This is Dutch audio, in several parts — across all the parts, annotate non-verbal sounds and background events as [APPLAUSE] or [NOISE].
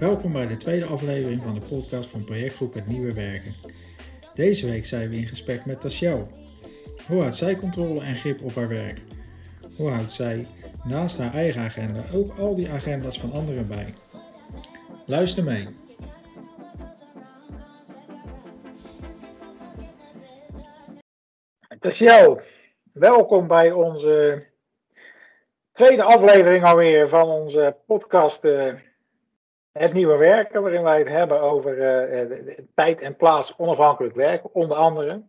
Welkom bij de tweede aflevering van de podcast van projectgroep Het Nieuwe Werken. Deze week zijn we in gesprek met Tasiel. Hoe houdt zij controle en grip op haar werk? Hoe houdt zij naast haar eigen agenda ook al die agenda's van anderen bij? Luister mee. Tasiel, welkom bij onze tweede aflevering alweer van onze podcast uh, Het Nieuwe Werken, waarin wij het hebben over uh, tijd en plaats onafhankelijk werken, onder andere.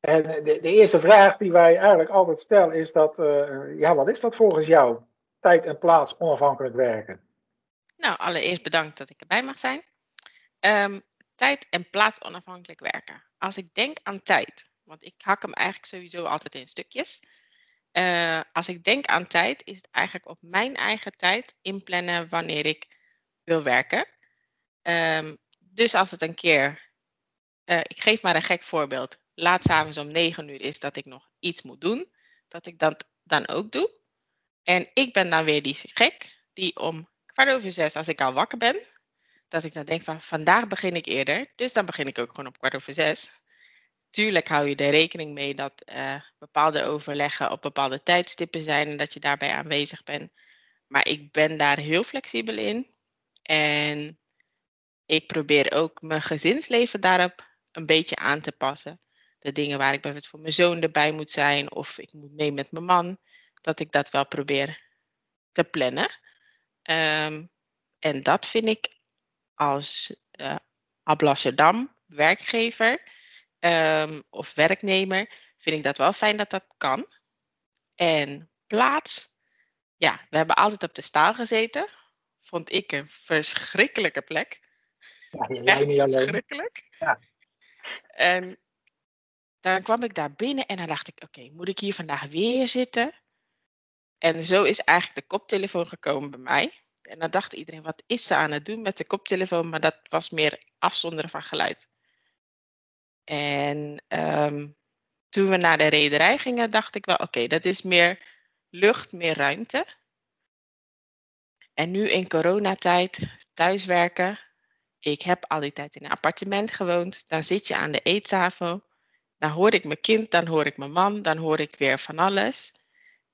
En de, de, eerste vraag die wij eigenlijk altijd stellen is dat, uh, ja, wat is dat volgens jou? Tijd en plaats onafhankelijk werken. Nou, allereerst bedankt dat ik erbij mag zijn. Um, tijd en plaats onafhankelijk werken. Als ik denk aan tijd, want ik hak hem eigenlijk sowieso altijd in stukjes. Als ik denk aan tijd, is het eigenlijk op mijn eigen tijd inplannen wanneer ik wil werken. Um, dus als het een keer, uh, ik geef maar een gek voorbeeld, laat s'avonds om 9 uur is dat ik nog iets moet doen, dat ik dat dan ook doe. En ik ben dan weer die gek die om kwart over zes, als ik al wakker ben, dat ik dan denk van vandaag begin ik eerder, dus dan begin ik ook gewoon op kwart over zes tuurlijk hou je er rekening mee dat uh, bepaalde overleggen op bepaalde tijdstippen zijn en dat je daarbij aanwezig bent. Maar ik ben daar heel flexibel in. En ik probeer ook mijn gezinsleven daarop een beetje aan te passen. De dingen waar ik bijvoorbeeld voor mijn zoon erbij moet zijn of ik moet mee met mijn man, dat ik dat wel probeer te plannen. Um, en dat vind ik als uh, Alblasserdam werkgever um, of werknemer, vind ik dat wel fijn dat dat kan. En plaats, ja, we hebben altijd op de staal gezeten. Vond ik een verschrikkelijke plek. Ja, [LAUGHS] Echt niet alleen. verschrikkelijk. Ja. En dan kwam ik daar binnen en dan dacht ik, oké, okay, moet ik hier vandaag weer zitten? En zo is eigenlijk de koptelefoon gekomen bij mij. En dan dacht iedereen, wat is ze aan het doen met de koptelefoon? Maar dat was meer afzonderen van geluid. En um, toen we naar de rederij gingen, dacht ik wel, oké, okay, dat is meer lucht, meer ruimte. En nu in coronatijd, thuiswerken. Ik heb al die tijd in een appartement gewoond. Dan zit je aan de eettafel. Dan hoor ik mijn kind, dan hoor ik mijn man, dan hoor ik weer van alles.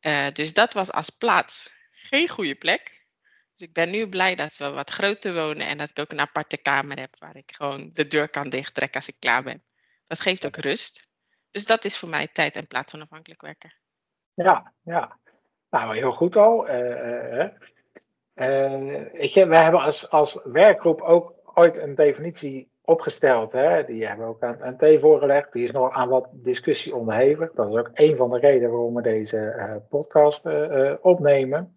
Uh, dus dat was als plaats geen goede plek. Dus ik ben nu blij dat we wat groter wonen en dat ik ook een aparte kamer heb waar ik gewoon de deur kan dichttrekken als ik klaar ben. Dat geeft ook rust. Dus dat is voor mij tijd en plaats onafhankelijk werken. Ja, ja. Nou, heel goed al. Uh, uh, weet je, we hebben als, als werkgroep ook ooit een definitie opgesteld. Hè? Die hebben we ook aan, T voorgelegd. Die is nog aan wat discussie onderhevig. Dat is ook een van de redenen waarom we deze uh, podcast opnemen.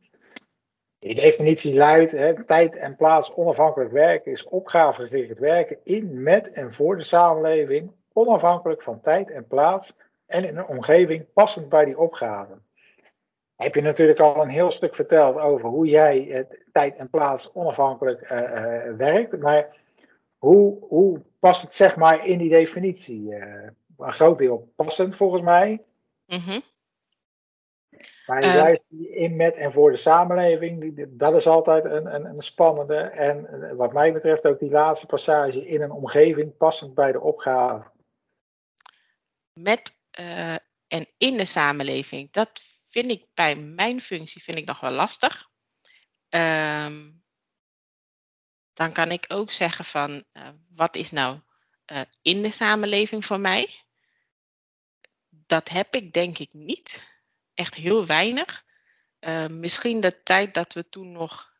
Die definitie luidt: hè, tijd en plaats onafhankelijk werken is opgavegericht werken in, met en voor de samenleving onafhankelijk van tijd en plaats en in een omgeving passend bij die opgave. Heb je natuurlijk al een heel stuk verteld over hoe jij uh, tijd en plaats onafhankelijk uh, uh, werkt, maar hoe, hoe past het zeg maar in die definitie? een groot deel passend volgens mij. Mm -hmm. Maar je in met en voor de samenleving, dat is altijd een, een, een, spannende. En wat mij betreft ook die laatste passage in een omgeving passend bij de opgave met uh, en in de samenleving. Dat vind ik bij mijn functie vind ik nog wel lastig. Um, dan kan ik ook zeggen van uh, wat is nou uh, in de samenleving voor mij? Dat heb ik denk ik niet. Echt heel weinig. misschien de tijd dat we toen nog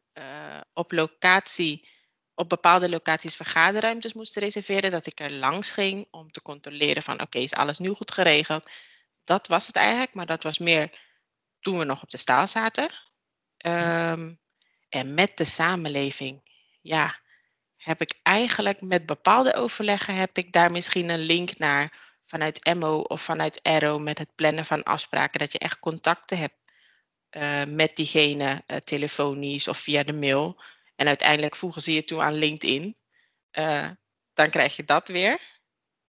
op locatie op bepaalde locaties vergaderruimtes moesten reserveren, dat ik er langs ging om te controleren van oké, is alles nu goed geregeld? Dat was het eigenlijk, maar dat was meer toen we nog op de staal zaten. Um, en met de samenleving, ja, heb ik eigenlijk met bepaalde overleggen, heb ik daar misschien een link naar vanuit MO of vanuit Aero met het plannen van afspraken, dat je echt contacten hebt uh, met diegene, uh, telefonisch of via de mail. En uiteindelijk voegen ze je toe aan LinkedIn. Uh, dan krijg je dat weer.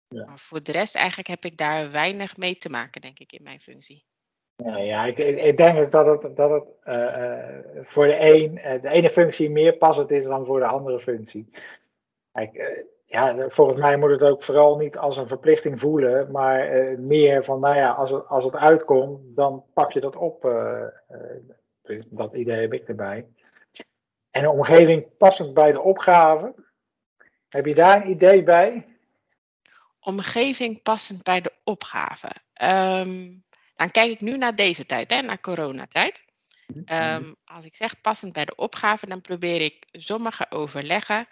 Ja. Maar voor de rest eigenlijk heb ik daar weinig mee te maken, denk ik, in mijn functie. Ja, ja ik, ik denk dat het, dat het voor de een, de ene functie meer passend is dan voor de andere functie. Kijk, ja, volgens mij moet het ook vooral niet als een verplichting voelen, maar meer van, nou ja, als het, als het uitkomt, dan pak je dat op. Dat idee heb ik erbij. En omgeving passend bij de opgave. Heb je daar een idee bij? Omgeving passend bij de opgave. Ehm, dan kijk ik nu naar deze tijd, hè, naar coronatijd. Um, als ik zeg passend bij de opgave, dan probeer ik sommige overleggen.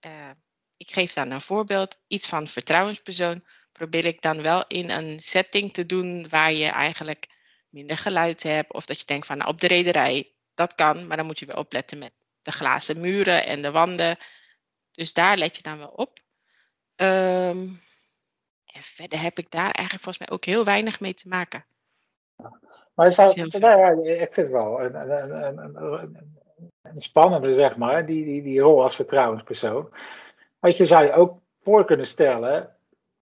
Uh, ik geef dan een voorbeeld, iets van vertrouwenspersoon. Probeer ik dan wel in een setting te doen waar je eigenlijk minder geluid hebt. Of dat je denkt van nou, op de rederij, dat kan, maar dan moet je wel opletten met de glazen muren en de wanden. Dus daar let je dan wel op. Um, en verder heb ik daar eigenlijk volgens mij ook heel weinig mee te maken. Maar is nou ja, ik vind het wel een, een, een, een, spannende, zeg maar, die, die, die rol als vertrouwenspersoon. Want je zou je ook voor kunnen stellen,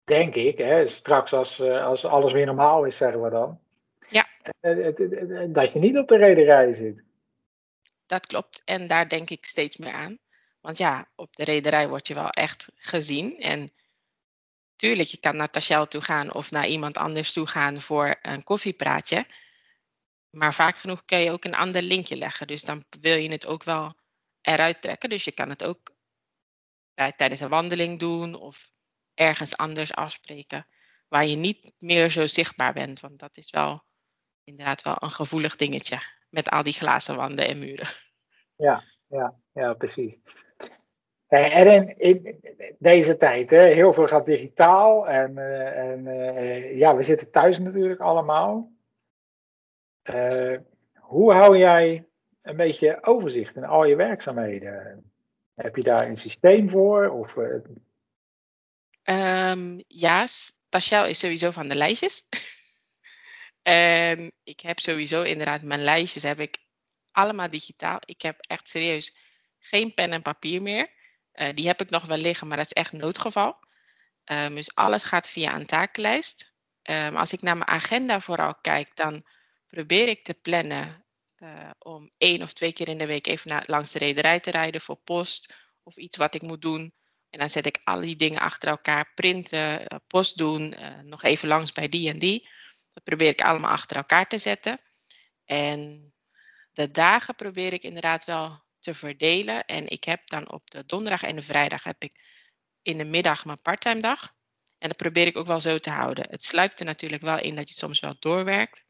denk ik, hè, straks als, eh, als alles weer normaal is, zeggen we dan. Ja. Eh, eh, dat je niet op de rederij zit. Dat klopt. En daar denk ik steeds meer aan. Want ja, op de rederij word je wel echt gezien. En tuurlijk, je kan naar Tachel toe gaan of naar iemand anders toe gaan voor een koffiepraatje. Maar vaak genoeg kun je ook een ander linkje leggen. Dus dan wil je het ook wel eruit trekken. Dus je kan het ook tijdens een wandeling doen of ergens anders afspreken. Waar je niet meer zo zichtbaar bent. Want dat is wel inderdaad wel een gevoelig dingetje. Met al die glazen wanden en muren. Ja, ja, ja precies. En in, deze tijd, hè, heel veel gaat digitaal. En, uh, en uh, ja, we zitten thuis natuurlijk allemaal. Uh, hoe hou jij een beetje overzicht in al je werkzaamheden? Heb je daar een systeem voor? Of, um, ja, Tashel is sowieso van de lijstjes. [LAUGHS] en ik heb sowieso inderdaad mijn lijstjes heb ik allemaal digitaal. Ik heb echt serieus geen pen en papier meer. Uh, die heb ik nog wel liggen, maar dat is echt noodgeval. Um, dus alles gaat via een takenlijst. Als ik naar mijn agenda vooral kijk, dan probeer ik te plannen uh, om één of twee keer in de week even langs de rederij te rijden voor post of iets wat ik moet doen. En dan zet ik al die dingen achter elkaar, printen, uh, post doen, nog even langs bij die en die. Dat probeer ik allemaal achter elkaar te zetten. En de dagen probeer ik inderdaad wel te verdelen. En ik heb dan op de donderdag en de vrijdag heb ik in de middag mijn parttime dag. En dat probeer ik ook wel zo te houden. Het sluipt er natuurlijk wel in dat je soms wel doorwerkt.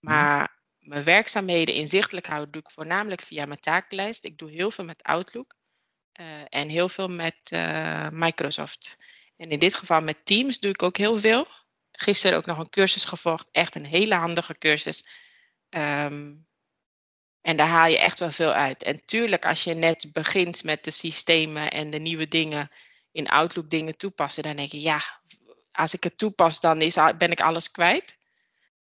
Mhm. Maar mijn werkzaamheden inzichtelijk houden doe ik voornamelijk via mijn takenlijst. Ik doe heel veel met Outlook uh, en heel veel met uh, Microsoft. En in dit geval met Teams doe ik ook heel veel. Gisteren ook nog een cursus gevolgd. Echt een hele handige cursus. Um, en daar haal je echt wel veel uit. En tuurlijk, als je net begint met de systemen en de nieuwe dingen in Outlook dingen toepassen, dan denk je, ja, als ik het toepas, dan is, ben ik alles kwijt.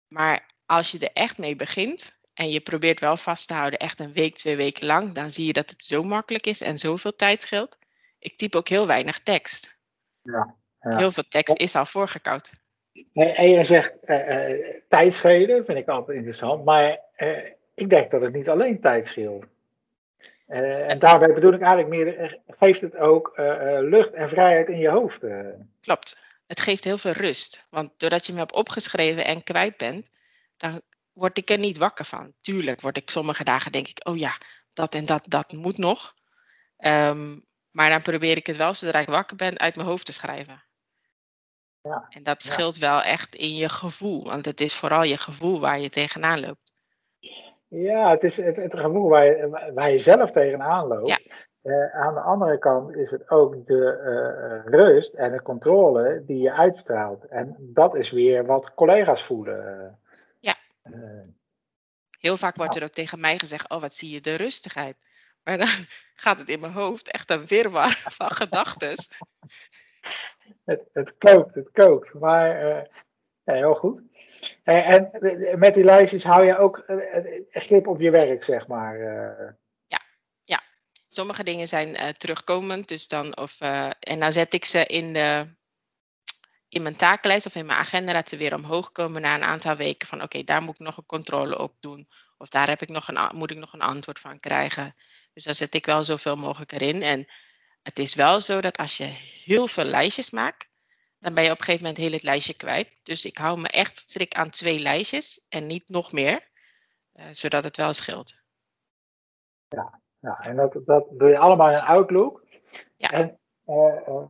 Maar als je er echt mee begint en je probeert wel vast te houden, echt een week, twee weken lang, dan zie je dat het zo makkelijk is en zoveel tijd scheelt. Ik typ ook heel weinig tekst. Ja, ja. Heel veel tekst is al voorgekoud. En je zegt uh, uh, vind ik altijd interessant, maar uh, ik denk dat het niet alleen tijd scheelt. En daarbij bedoel ik eigenlijk meer, eh, geeft het ook lucht en vrijheid in je hoofd. Klopt. Het geeft heel veel rust. Want doordat je me hebt opgeschreven en kwijt bent, dan word ik er niet wakker van. Tuurlijk word ik sommige dagen denk ik, oh ja, dat en dat, dat moet nog. Um, maar dan probeer ik het wel, zodra ik wakker ben, uit mijn hoofd te schrijven. Ja, en dat scheelt ja. wel echt in je gevoel. Want het is vooral je gevoel waar je tegenaan loopt. Ja, het is het, het gevoel waar je, waar je zelf tegenaan loopt. Ja. Uh, aan de andere kant is het ook de uh, rust en de controle die je uitstraalt. En dat is weer wat collega's voelen. Heel vaak wordt er ook tegen mij gezegd: Oh, wat zie je de rustigheid. Maar dan [LAUGHS] gaat het in mijn hoofd echt een wirwar [LAUGHS] van gedachten. Het, het kookt, het kookt. Maar ja, heel goed. En met die lijstjes hou je ook grip op je werk, zeg maar. Ja, ja. Sommige dingen zijn terugkomend, dus dan of, en dan zet ik ze in de, in mijn takenlijst of in mijn agenda ze weer omhoog komen na een aantal weken van oké, daar moet ik nog een controle op doen. Of daar heb ik nog een, moet ik nog een antwoord van krijgen. Dus daar zet ik wel zoveel mogelijk erin. En het is wel zo dat als je heel veel lijstjes maakt, dan ben je op een gegeven moment heel het lijstje kwijt. Dus ik hou me echt strikt aan twee lijstjes en niet nog meer, uh, zodat het wel scheelt. Ja, ja en dat, dat doe je allemaal in Outlook. Ja. En uh, uh,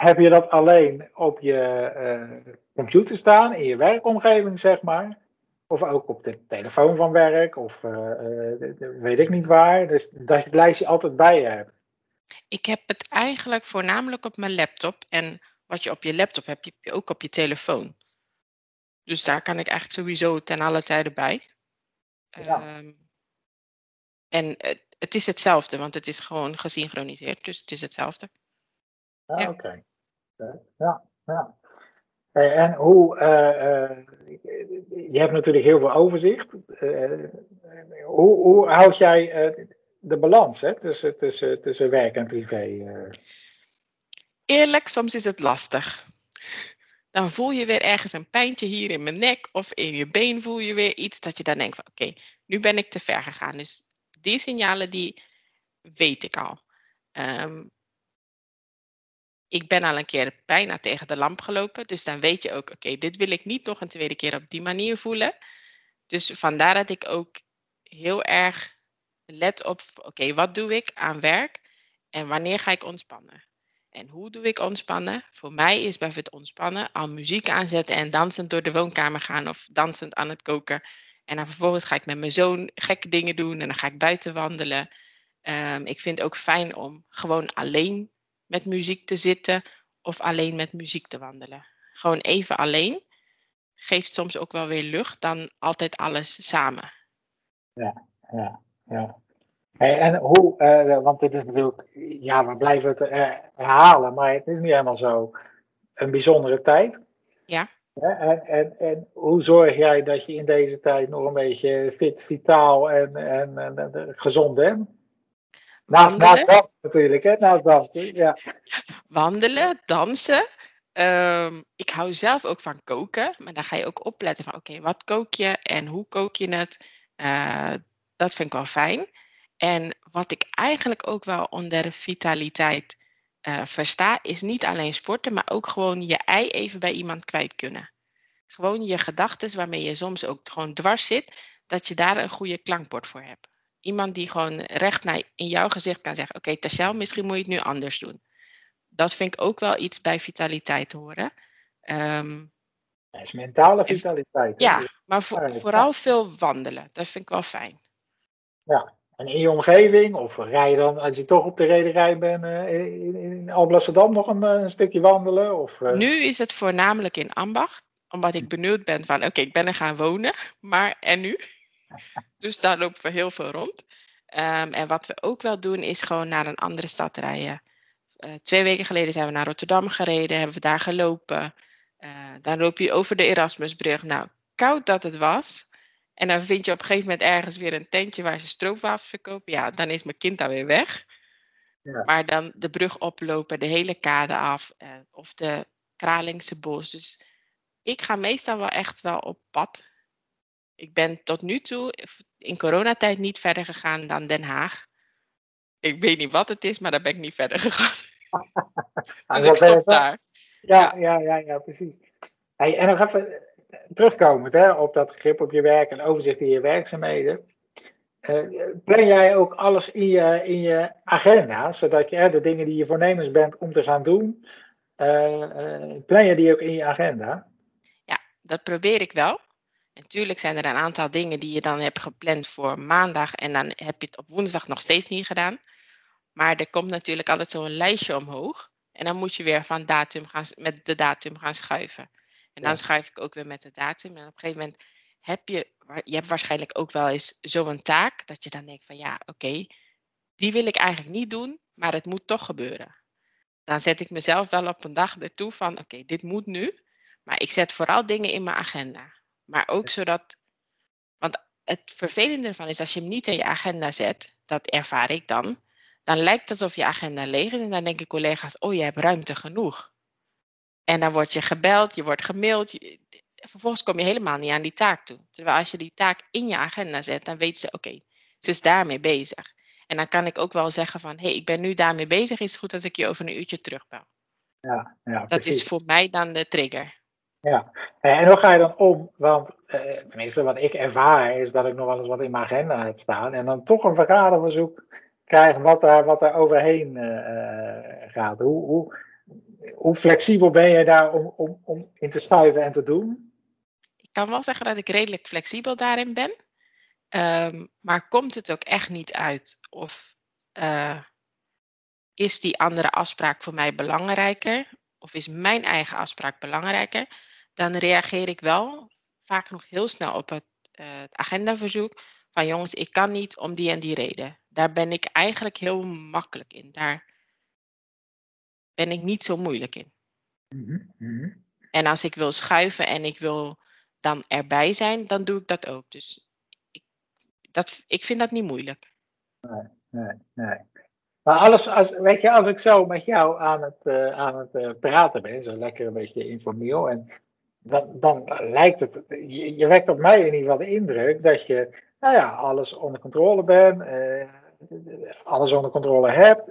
heb je dat alleen op je computer staan, in je werkomgeving, zeg maar? Of ook op de telefoon van werk, of weet ik niet waar. Dus dat je het lijstje altijd bij je hebt. Ik heb het eigenlijk voornamelijk op mijn laptop. En wat je op je laptop hebt, heb je ook op je telefoon. Dus daar kan ik eigenlijk sowieso ten alle tijden bij. Ja. Um, en het is hetzelfde, want het is gewoon gesynchroniseerd. Dus het is hetzelfde. Ja, ja. oké. Okay. Ja, ja. En hoe, uh, je hebt natuurlijk heel veel overzicht. Hoe, hoe houd jij de balans hè, tussen, tussen, tussen werk en privé? Eerlijk, soms is het lastig. Dan voel je weer ergens een pijntje hier in mijn nek of in je been voel je weer iets dat je dan denkt van oké, nu ben ik te ver gegaan. Dus die signalen die weet ik al. Um, ik ben al een keer bijna tegen de lamp gelopen, dus dan weet je ook oké, dit wil ik niet nog een tweede keer op die manier voelen. Dus vandaar dat ik ook heel erg let op, oké, wat doe ik aan werk en wanneer ga ik ontspannen? En hoe doe ik ontspannen? Voor mij is bij het ontspannen al muziek aanzetten en dansend door de woonkamer gaan of dansend aan het koken. En dan vervolgens ga ik met mijn zoon gekke dingen doen en dan ga ik buiten wandelen. Um, ik vind het ook fijn om gewoon alleen met muziek te zitten of alleen met muziek te wandelen. Gewoon even alleen geeft soms ook wel weer lucht dan altijd alles samen. Ja, ja, ja. Hey, en hoe, uh, want dit is natuurlijk, ja, we blijven het uh, herhalen, maar het is niet helemaal zo een bijzondere tijd. Ja. En, en, en hoe zorg jij dat je in deze tijd nog een beetje fit, vitaal en, en, en, en gezond bent? Naast, naast dansen natuurlijk, hè? Naast dansen, ja. Wandelen, dansen. Um, ik hou zelf ook van koken, maar dan ga je ook opletten van oké, okay, wat kook je en hoe kook je het? Uh, dat vind ik wel fijn. En wat ik eigenlijk ook wel onder vitaliteit uh, versta, is niet alleen sporten, maar ook gewoon je ei even bij iemand kwijt kunnen. Gewoon je gedachten waarmee je soms ook gewoon dwars zit, dat je daar een goede klankbord voor hebt. Iemand die gewoon recht naar in jouw gezicht kan zeggen: Oké, okay, misschien moet je het nu anders doen. Dat vind ik ook wel iets bij vitaliteit horen. Um, dat is mentale vitaliteit. Ja, maar voor, vooral veel wandelen. Dat vind ik wel fijn. Ja, en in je omgeving, of rij je dan, als je toch op de rederij bent, uh, in, in Alblasserdam nog een, een, stukje wandelen? Of, uh... Nu is het voornamelijk in Ambacht, omdat ik benieuwd ben van, oké, ik ben er gaan wonen, [LAUGHS] maar en nu? Dus daar lopen we heel veel rond. Um, en wat we ook wel doen, is gewoon naar een andere stad rijden. Uh, twee weken geleden zijn we naar Rotterdam gereden, hebben we daar gelopen. dan loop je over de Erasmusbrug. Nou, koud dat het was, en dan vind je op een gegeven moment ergens weer een tentje waar ze stroopwafels verkopen. Ja, dan is mijn kind daar weer weg. Ja. Maar dan de brug oplopen, de hele kade af. Eh, of de Kralingse bos. Dus ik ga meestal wel echt wel op pad. Ik ben tot nu toe in coronatijd niet verder gegaan dan Den Haag. Ik weet niet wat het is, maar daar ben ik niet verder gegaan. [LAUGHS] dus ik stop daar. Ja, ja, ja, ja, precies. Hey, en nog even, terugkomend hè, op dat grip op je werk en overzicht in je werkzaamheden. Uh, plan jij ook alles in je, in je agenda, zodat je de dingen die je voornemens bent om te gaan doen, uh, plan je die ook in je agenda? Ja, dat probeer ik wel. Natuurlijk zijn er een aantal dingen die je dan hebt gepland voor maandag en dan heb je het op woensdag nog steeds niet gedaan. Maar er komt natuurlijk altijd zo'n lijstje omhoog en dan moet je weer van datum gaan, met de datum gaan schuiven. En dan schrijf ik ook weer met de datum. En op een gegeven moment heb je, je hebt waarschijnlijk ook wel eens zo'n taak dat je dan denkt van ja, oké, die wil ik eigenlijk niet doen, maar het moet toch gebeuren. Dan zet ik mezelf wel op een dag ertoe van oké, dit moet nu. Maar ik zet vooral dingen in mijn agenda. Maar ook zodat, want het vervelende ervan is als je hem niet in je agenda zet, dat ervaar ik dan, dan lijkt het alsof je agenda leeg is en dan denken collega's, oh je hebt ruimte genoeg. En dan word je gebeld, je wordt gemaild. vervolgens kom je helemaal niet aan die taak toe. Terwijl als je die taak in je agenda zet, dan weet ze, oké, ze is daarmee bezig. En dan kan ik ook wel zeggen van, hé, hey, ik ben nu daarmee bezig. Is het goed als ik je over een uurtje terugbel? Ja, ja, dat is voor mij dan de trigger. Ja, en hoe ga je dan om? Want eh, tenminste, wat ik ervaar is dat ik nog wel eens wat in mijn agenda heb staan. En dan toch een vergaderverzoek krijg wat daar, wat daar overheen uh, gaat. Hoe, hoe, hoe flexibel ben je daar om, om, om in te schuiven en te doen? Ik kan wel zeggen dat ik redelijk flexibel daarin ben. Um, maar komt het ook echt niet uit? Of is die andere afspraak voor mij belangrijker? Of is mijn eigen afspraak belangrijker? Dan reageer ik wel vaak nog heel snel op het, uh, het agendaverzoek. Van jongens, ik kan niet om die en die reden. Daar ben ik eigenlijk heel makkelijk in. Daar ben ik niet zo moeilijk in. Mm -hmm. En als ik wil schuiven en ik wil dan erbij zijn, dan doe ik dat ook. Dus ik, dat, ik vind dat niet moeilijk. Nee, nee, nee. Maar alles, als, weet je, als ik zo met jou aan het, uh, aan het uh, praten ben, zo lekker een beetje informeel, en dan, dan lijkt het, je, je, wekt op mij in ieder geval de indruk dat je, nou ja, alles onder controle bent, uh, alles onder controle hebt,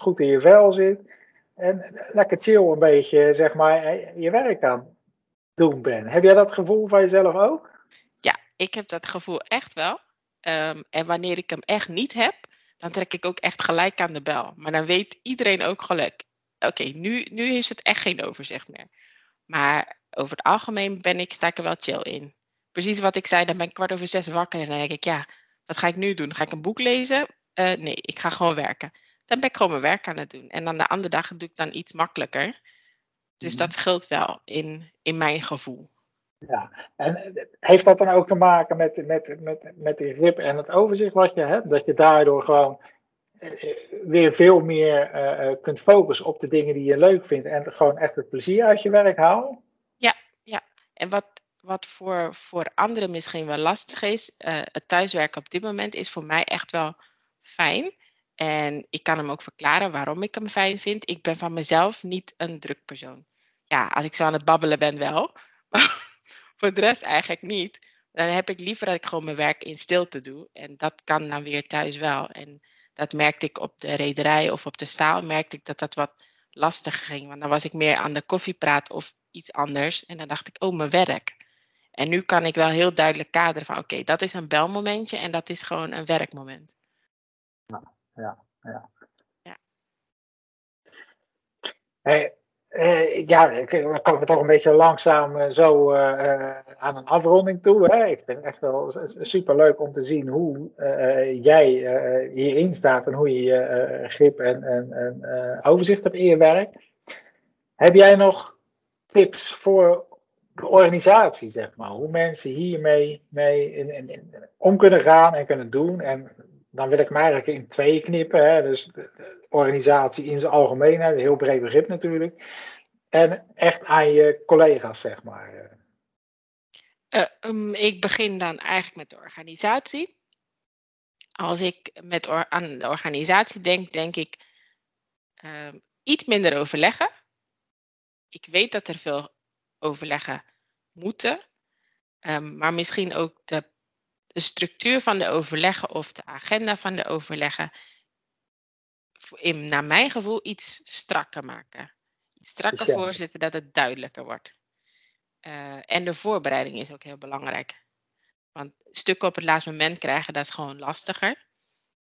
goed in je vel zit, en lekker chill een beetje, zeg maar, je werk aan doen bent. Heb jij dat gevoel van jezelf ook? Ja, ik heb dat gevoel echt wel. Um, en wanneer ik hem echt niet heb, dan trek ik ook echt gelijk aan de bel. Maar dan weet iedereen ook gelijk, oké, nu, nu heeft het echt geen overzicht meer. Maar over het algemeen ben ik, sta ik er wel chill in. Precies wat ik zei, dan ben ik kwart over zes wakker en dan denk ik, ja, wat ga ik nu doen? Ga ik een boek lezen? Uh, nee, ik ga gewoon werken. Dan ben ik gewoon mijn werk aan het doen. En dan de andere dag doe ik dan iets makkelijker. Dus mhm. dat scheelt wel in, in mijn gevoel. Ja, en heeft dat dan ook te maken met, met, met, met die grip en het overzicht wat je hebt? Dat je daardoor gewoon eh, weer veel meer uh, kunt focussen op de dingen die je leuk vindt en gewoon echt het plezier uit je werk haalt? Ja, ja. En wat, wat voor, voor anderen misschien wel lastig is, het thuiswerken op dit moment is voor mij echt wel fijn. En ik kan hem ook verklaren waarom ik hem fijn vind. Ik ben van mezelf niet een druk persoon. Ja, als ik zo aan het babbelen ben wel. [LAUGHS] voor de rest eigenlijk niet. Dan heb ik liever dat ik gewoon mijn werk in stilte doe. En dat kan dan weer thuis wel. En dat merkte ik op de rederij of op de staal, merkte ik dat dat wat lastiger ging. Want dan was ik meer aan de koffiepraat of iets anders. En dan dacht ik, oh, mijn werk. En nu kan ik wel heel duidelijk kaderen van, oké, dat is een belmomentje en dat is gewoon een werkmoment. Ja, ja, ja. ja. Hey, uh, ja, we komen toch een beetje langzaam uh, zo uh, aan een afronding toe. Hè? Ik vind het echt wel super leuk om te zien hoe jij hierin staat en hoe je je grip en, en, en overzicht hebt in je werk. Heb jij nog tips voor de organisatie, zeg maar? Hoe mensen hiermee mee in, in, om kunnen gaan en kunnen doen? En dan wil ik me eigenlijk in twee knippen. Hè? Dus de, organisatie in zijn algemeenheid, een heel breed begrip natuurlijk. En echt aan je collega's, zeg maar. Uh, um, ik begin dan eigenlijk met de organisatie. Als ik met aan de organisatie denk, denk ik uh, iets minder overleggen. Ik weet dat er veel overleggen moeten, um, maar misschien ook de de structuur van de overleggen of de agenda van de overleggen, in, naar mijn gevoel, iets strakker maken. Iets strakker ja. voorzitten dat het duidelijker wordt. Uh, en de voorbereiding is ook heel belangrijk. Want stukken op het laatste moment krijgen, dat is gewoon lastiger.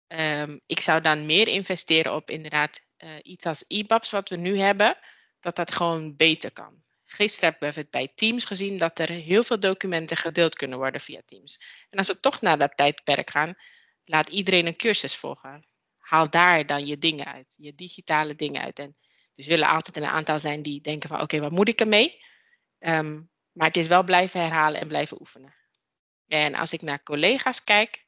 Um, ik zou dan meer investeren op inderdaad uh, iets als EBABS wat we nu hebben, dat dat gewoon beter kan. Gisteren hebben we het bij Teams gezien dat er heel veel documenten gedeeld kunnen worden via Teams. En als we toch naar dat tijdperk gaan, laat iedereen een cursus volgen. Haal daar dan je dingen uit, je digitale dingen uit. En er zullen altijd een aantal zijn die denken van oké, wat moet ik ermee? Um, maar het is wel blijven herhalen en blijven oefenen. En als ik naar collega's kijk,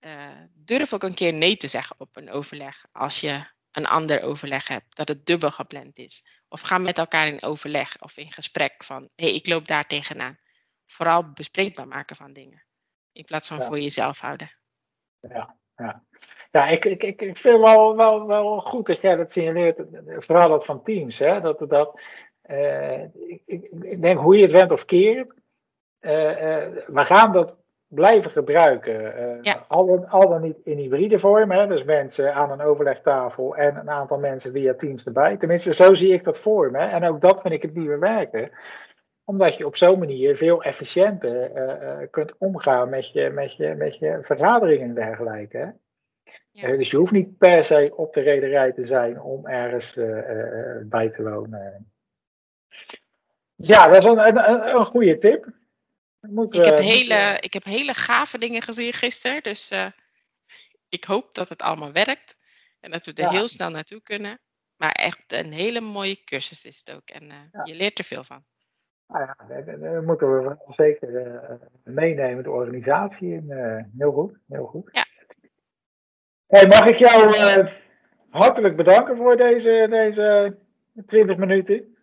uh, durf ook een keer nee te zeggen op een overleg als je een ander overleg hebt, dat het dubbel gepland is. Of ga met elkaar in overleg of in gesprek van, hé, hey, ik loop daar tegenaan. Vooral bespreekbaar maken van dingen, in plaats van ja. voor jezelf houden. Ja, ja. Ja, ik, ik, ik vind wel, wel, wel goed dat jij dat signaleert. Vooral dat van teams. Hè? Dat, dat, eh, ik, ik, denk hoe je het went of keert. eh, we gaan dat blijven gebruiken. Ja. al, dan, al dan niet in hybride vorm. Hè? Dus mensen aan een overlegtafel en een aantal mensen via Teams erbij. Tenminste, zo zie ik dat voor me. En ook dat vind ik het nieuwe werken omdat je op zo'n manier veel efficiënter eh, eh, kunt omgaan met je, met, je, met je vergaderingen en dergelijke. Hè? Ja. Dus je hoeft niet per se op de rederij te zijn om ergens bij te wonen. Ja, dat is een, een, een goede tip. Moet, Ik heb, hele, ik heb hele gave dingen gezien gisteren. Dus eh, ik hoop dat het allemaal werkt. En dat we er Ja. heel snel naartoe kunnen. Maar echt een hele mooie cursus is het ook. En eh, Ja. je leert er veel van. nou ja, dat- dat- dat moeten we zeker eh, meenemen, de organisatie. in. heel goed, heel goed. Ja. Hey, mag ik jou hartelijk bedanken voor deze, deze 20 minuten.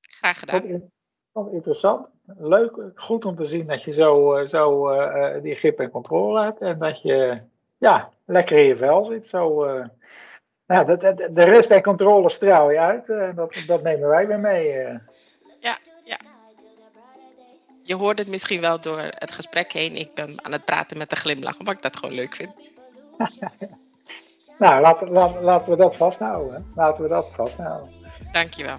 Graag gedaan. Vond, vond interessant. Leuk, goed om te zien dat je zo, eh, zo eh, eh, die grip en controle hebt. En dat je ja, lekker in je vel zit. Zo, nou, dat, dat- de rust en controle straal je uit. dat, dat nemen wij weer mee. Ja, ja. Je hoort het misschien wel door het gesprek heen. Ik ben aan het praten met een glimlach, omdat ik dat gewoon leuk vind. [LAUGHS] Nou, laten, laten, laten we dat vasthouden. Laten we dat vasthouden. Dankjewel.